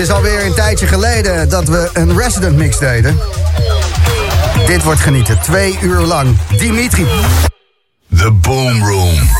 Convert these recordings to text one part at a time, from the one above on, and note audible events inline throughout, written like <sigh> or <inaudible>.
is alweer een tijdje geleden dat we een resident mix deden. Dit wordt genieten, twee uur lang. Dimitri. The Boom Room.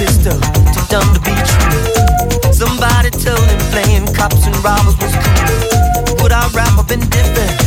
pistol to dumb to be true. Somebody told him playing cops and robbers was cool. Would I wrap up in different?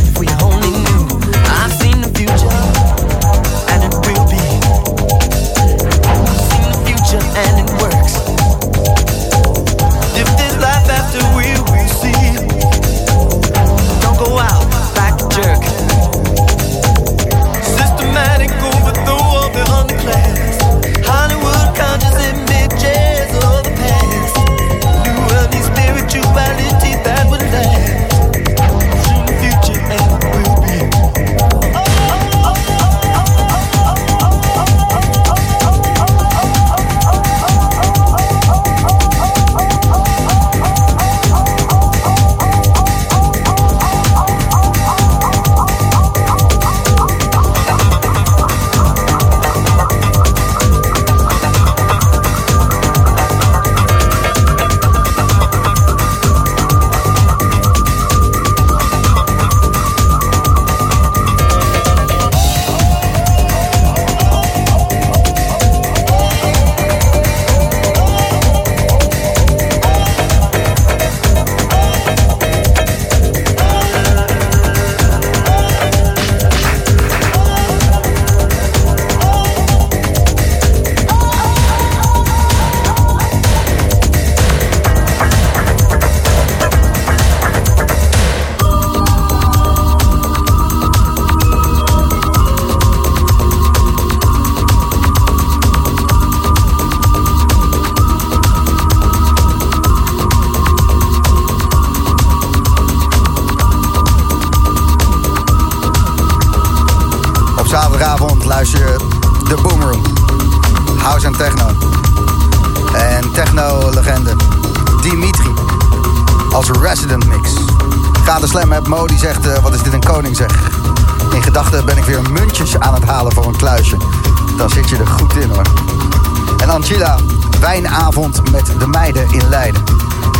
met de meiden in Leiden.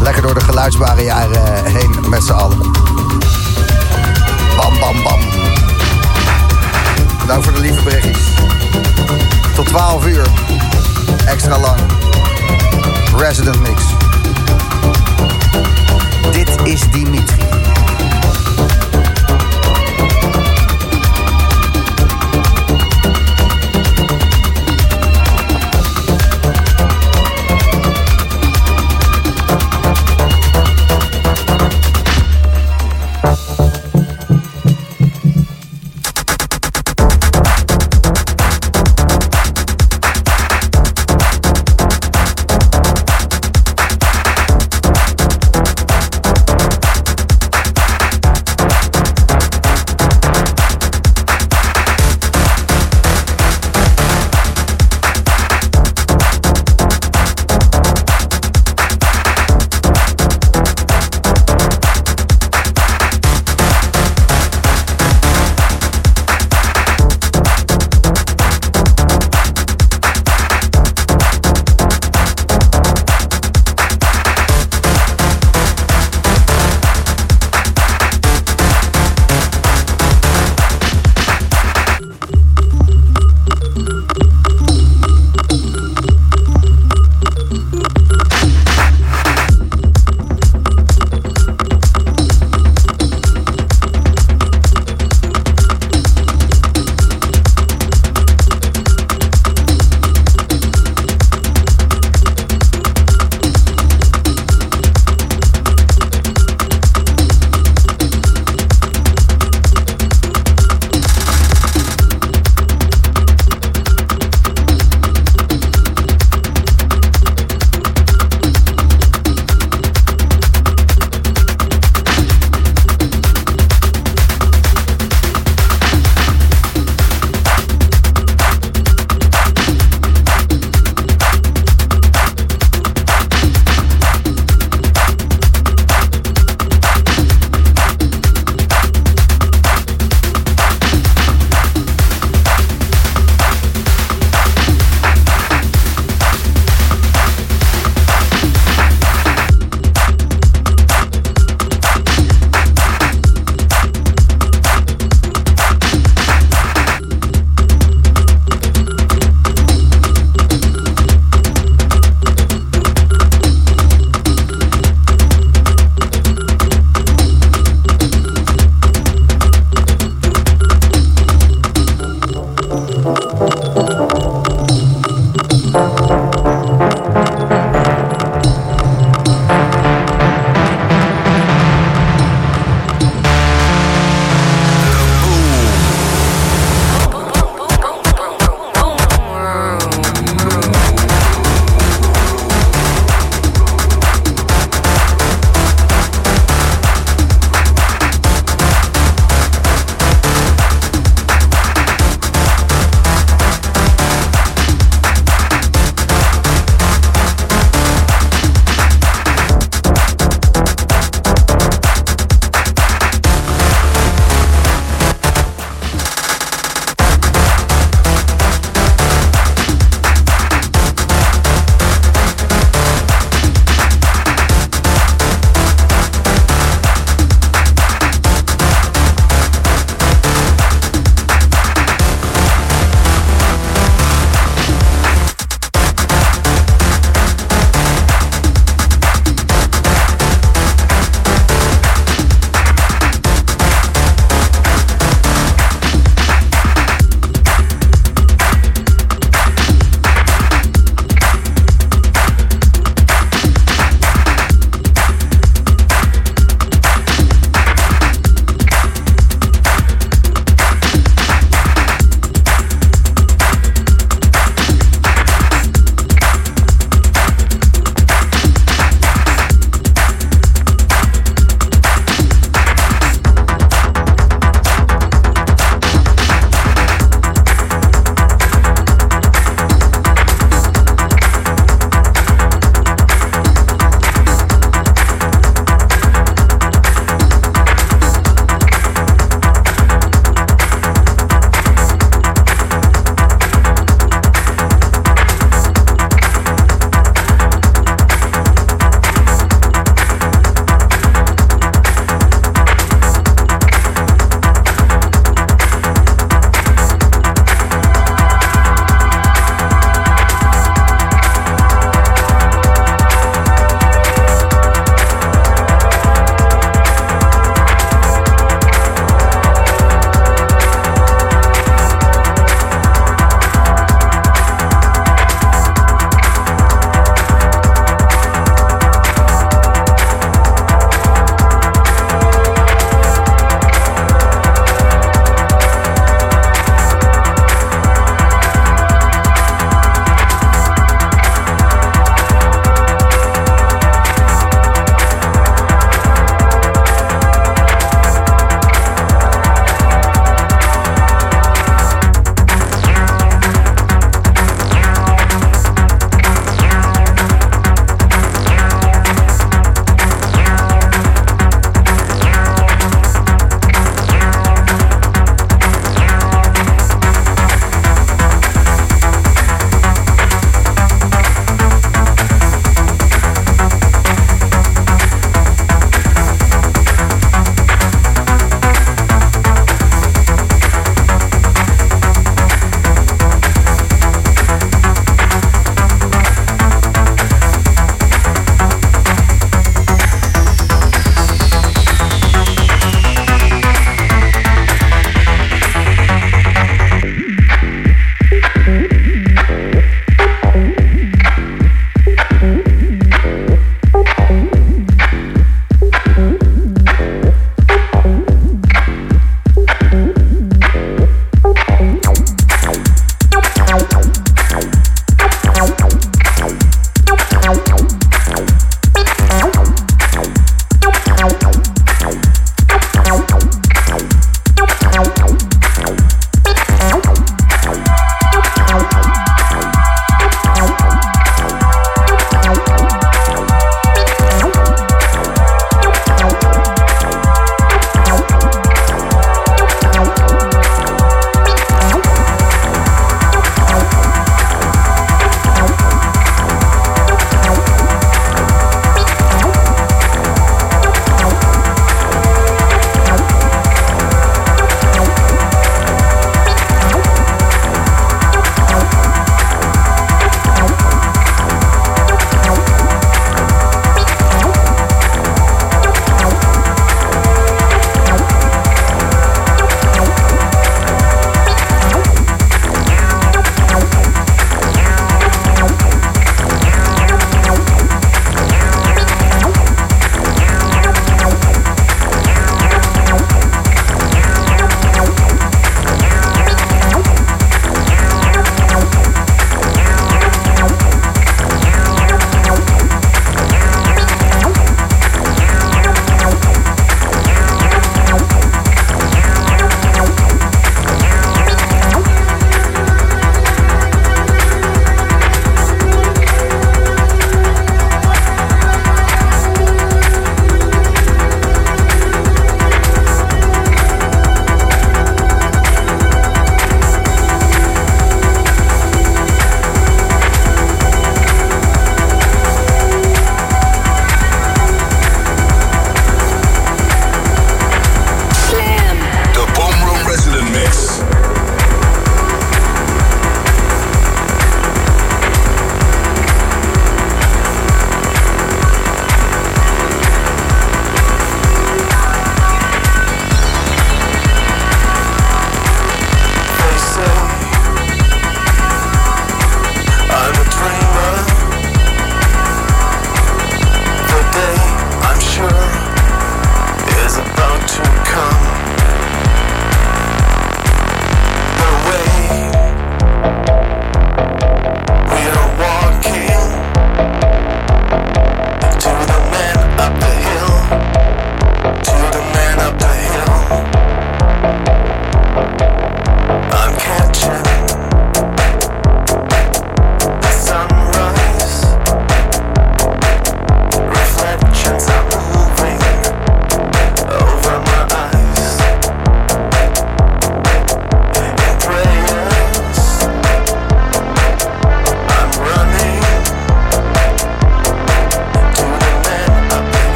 Lekker door de geluidsbare jaren eh, heen met z'n allen. Bam, bam, bam. Bedankt voor de lieve berichtjes. Tot 12 uur. Extra lang. Resident Mix. Dit is Dimitri.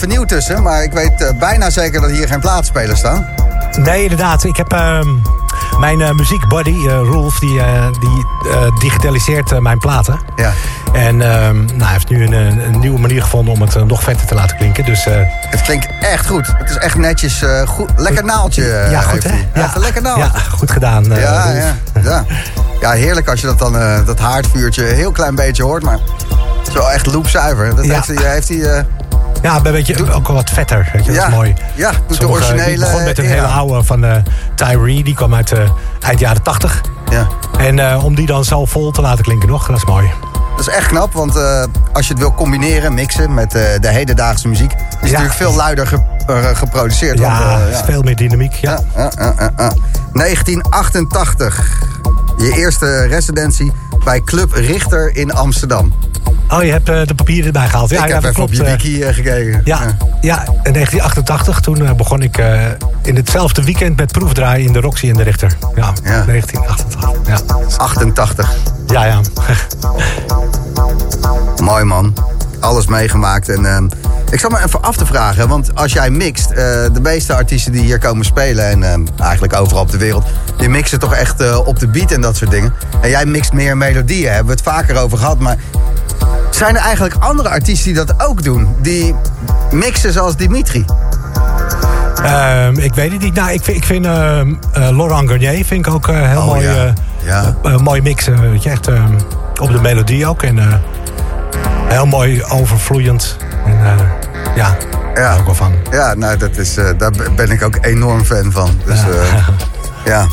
Vernieuwd tussen, maar ik weet uh, bijna zeker dat hier geen plaatspelers staan. Nee, inderdaad. Ik heb uh, mijn muziekbuddy, Rolf, die, die digitaliseert mijn platen. Ja. En ehm, nou, hij heeft nu een, een, nieuwe manier gevonden om het nog vetter te laten klinken. Dus, het klinkt echt goed. Het is echt netjes. goed, lekker naaltje. ja, goed hè? Ja, lekker naaltje. Ja, goed gedaan. ja, ja, ja. ja, heerlijk als je dat dan, dat haardvuurtje een heel klein beetje hoort. Maar zo echt loopzuiver. Dat heeft hij... Heeft hij uh... ja, een beetje ook al wat vetter. Weet je, ja, dat is mooi. Ja, doet de originele... Begon met een hele oude van uh, Tyree. Die kwam uit uh, eind jaren 80. Ja. En uh, om die dan zo vol te laten klinken nog, dat is mooi. Dat is echt knap, want uh, als je het wil combineren, mixen met uh, de hedendaagse muziek, is ja. het natuurlijk veel luider ge geproduceerd. Ja, want, ja. veel meer dynamiek. Ja. Ja, 1988, je eerste residentie bij Club Richter in Amsterdam. Oh, je hebt uh, de papieren erbij gehaald. Ja, ik ja, heb even klopt. op je wiki uh, gekeken. Ja, ja. ja, in 1988 toen begon ik in hetzelfde weekend met proefdraaien in de Roxy in de Richter. Ja, ja. 1988. Ja. 88. Ja, ja. <laughs> Mooi man. Alles meegemaakt. En uh, ik zal me even af te vragen, want als jij mixt, uh, de meeste artiesten die hier komen spelen en uh, eigenlijk overal op de wereld, die mixen toch echt op de beat en dat soort dingen. En jij mixt meer melodieën, hebben we het vaker over gehad. Maar zijn er eigenlijk andere artiesten die dat ook doen? Die mixen zoals Dimitri? Um, ik weet het niet. Nou, ik vind, ik vind uh, uh, Laurent Garnier vind ik ook uh, heel oh, mooi, ja. Ja. mooi mixen. Weet je, echt op de melodie ook. En heel mooi overvloeiend. En, ja, ja. ook wel van. Ja, nou, dat is, daar ben ik ook enorm fan van. Dus ja. <laughs> ja.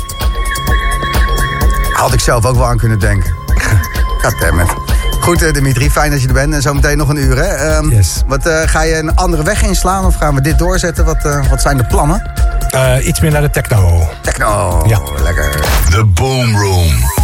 Had ik zelf ook wel aan kunnen denken. <laughs> Goddammit. Goed, Dimitri, fijn dat je er bent. En zometeen nog een uur, hè? Um, yes. wat, uh, ga je een andere weg inslaan of gaan we dit doorzetten? Wat, uh, wat zijn de plannen? Uh, iets meer naar de techno. Techno, ja. lekker. The Boom Room.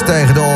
Tegen de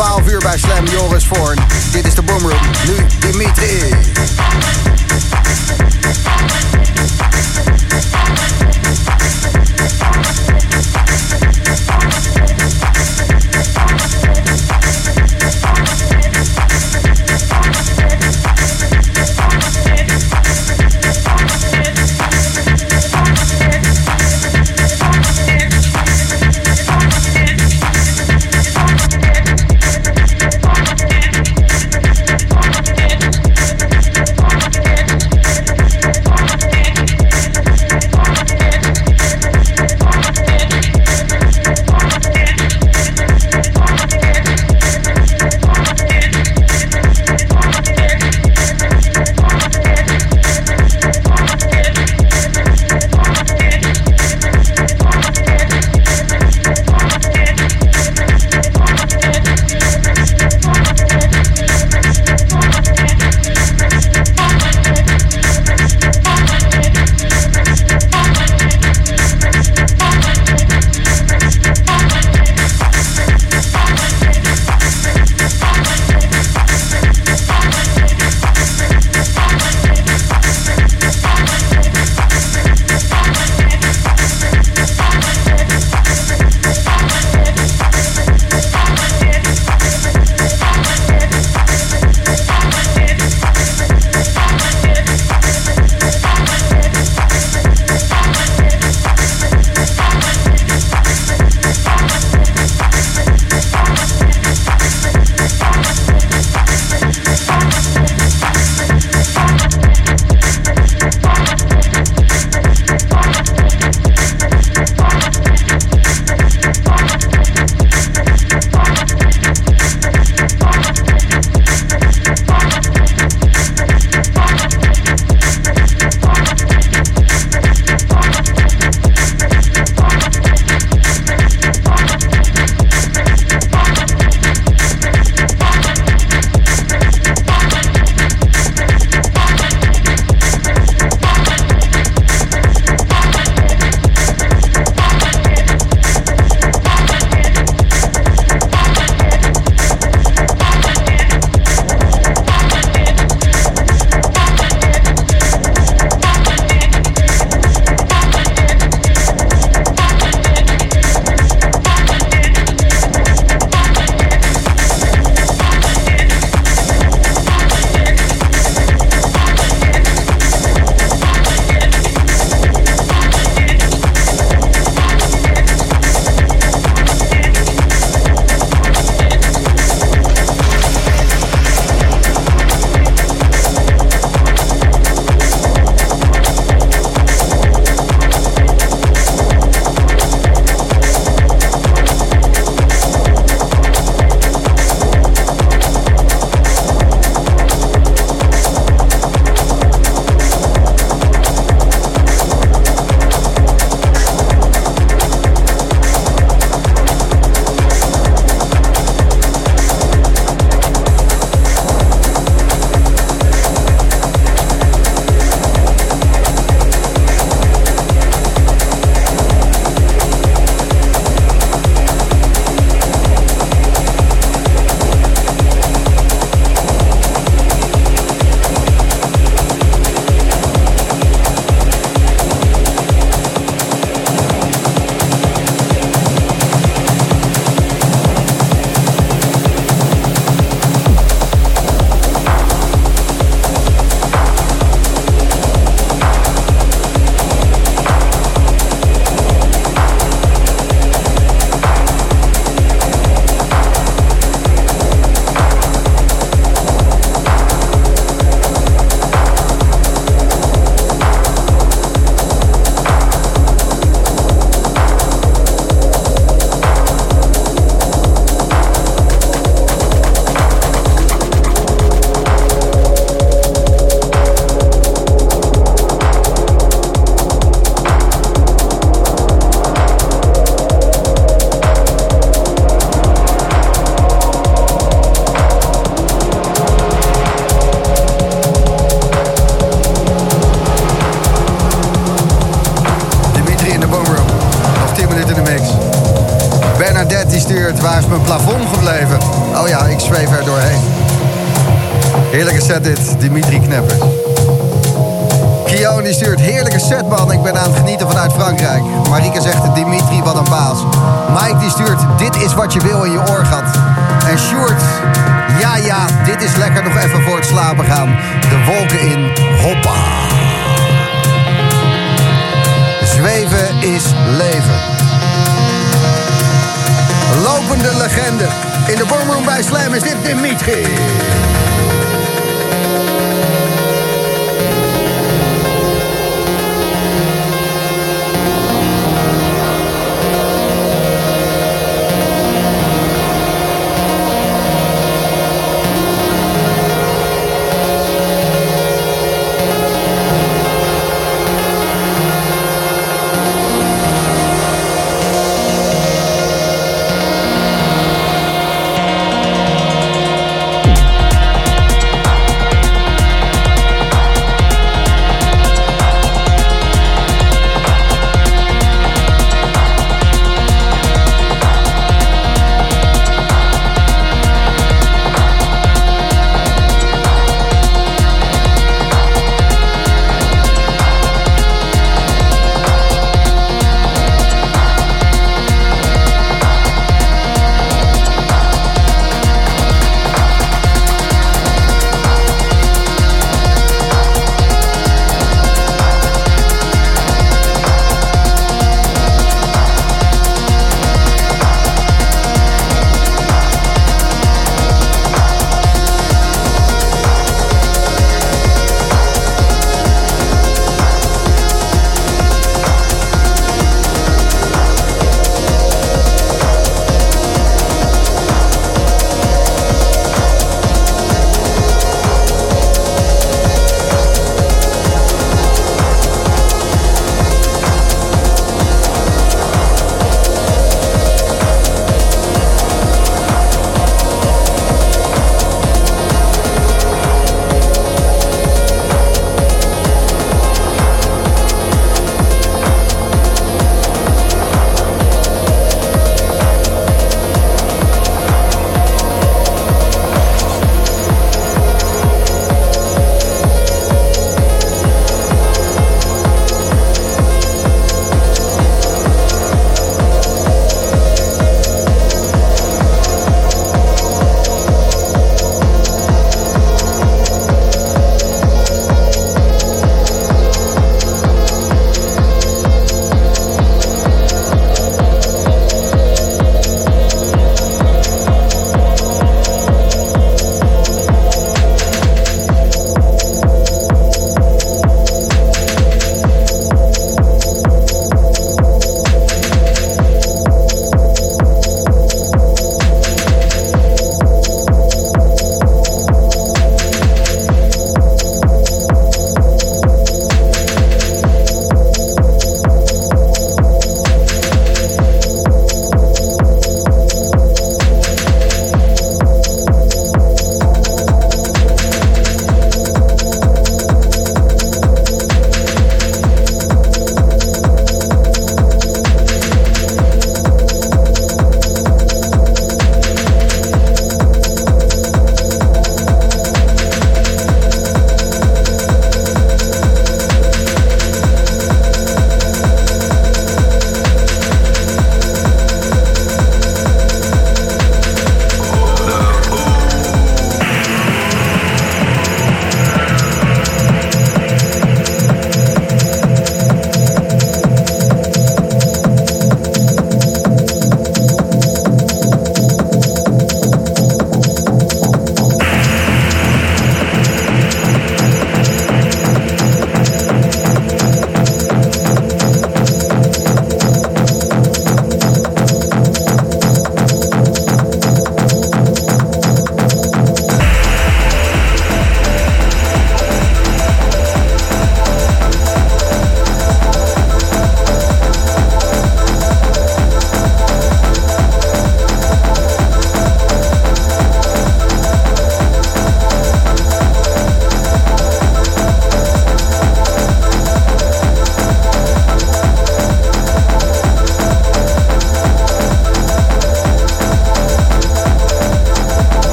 12 uur bij Slam Joris Voorn. Dit is de Boomroom. Nu Dimitri.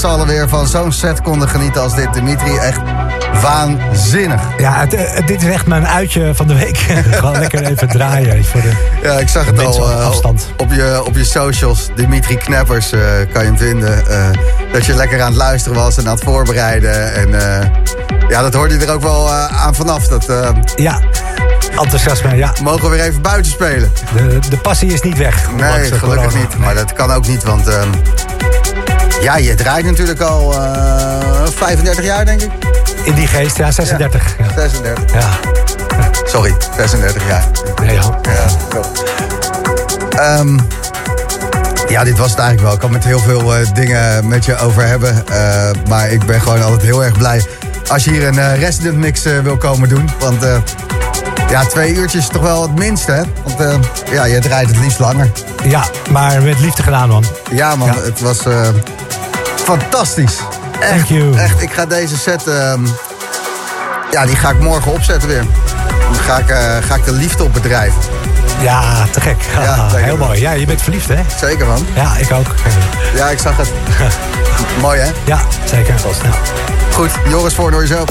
Z'n allen weer van zo'n set konden genieten als dit. Dimitri, echt waanzinnig. Ja, het, het, dit is echt mijn uitje van de week. <laughs> Gewoon lekker even draaien. Voor de ja, ik zag het al uh, afstand. Op, je, op je socials. Dimitri Knappers uh, kan je hem vinden. Uh, dat je lekker aan het luisteren was en aan het voorbereiden. En ja, dat hoorde je er ook wel aan vanaf. Dat, ja, enthousiasme, ja. Mogen we weer even buiten spelen. De, de passie is niet weg. Nee, gelukkig corona. niet. Maar dat kan ook niet, want... Ja, je draait natuurlijk al 35 jaar, denk ik. In die geest, ja, 36. Ja, 36. Ja. Sorry, 36 jaar. Nee, ja. Ja, um, ja, dit was het eigenlijk wel. Ik kan met heel veel uh, dingen met je over hebben. Uh, maar ik ben gewoon altijd heel erg blij als je hier een resident mix wil komen doen. Want ja, twee uurtjes is toch wel het minste, hè? Want ja, je draait het liefst langer. Ja, maar met liefde gedaan, man. Ja, man. Ja. Het was fantastisch. Echt, Thank you. Echt, ik ga deze set... Um, ja, die ga ik morgen opzetten weer. Dan ga ik, uh, ga ik de liefde op bedrijven. Ja, te gek. Ja, <laughs> heel mooi. Ja, je bent verliefd, hè? Zeker, man. Ja, ik ook. Ja, ik zag het. <laughs> mooi, hè? Ja, zeker. Ja. Goed, Joris voor door jezelf.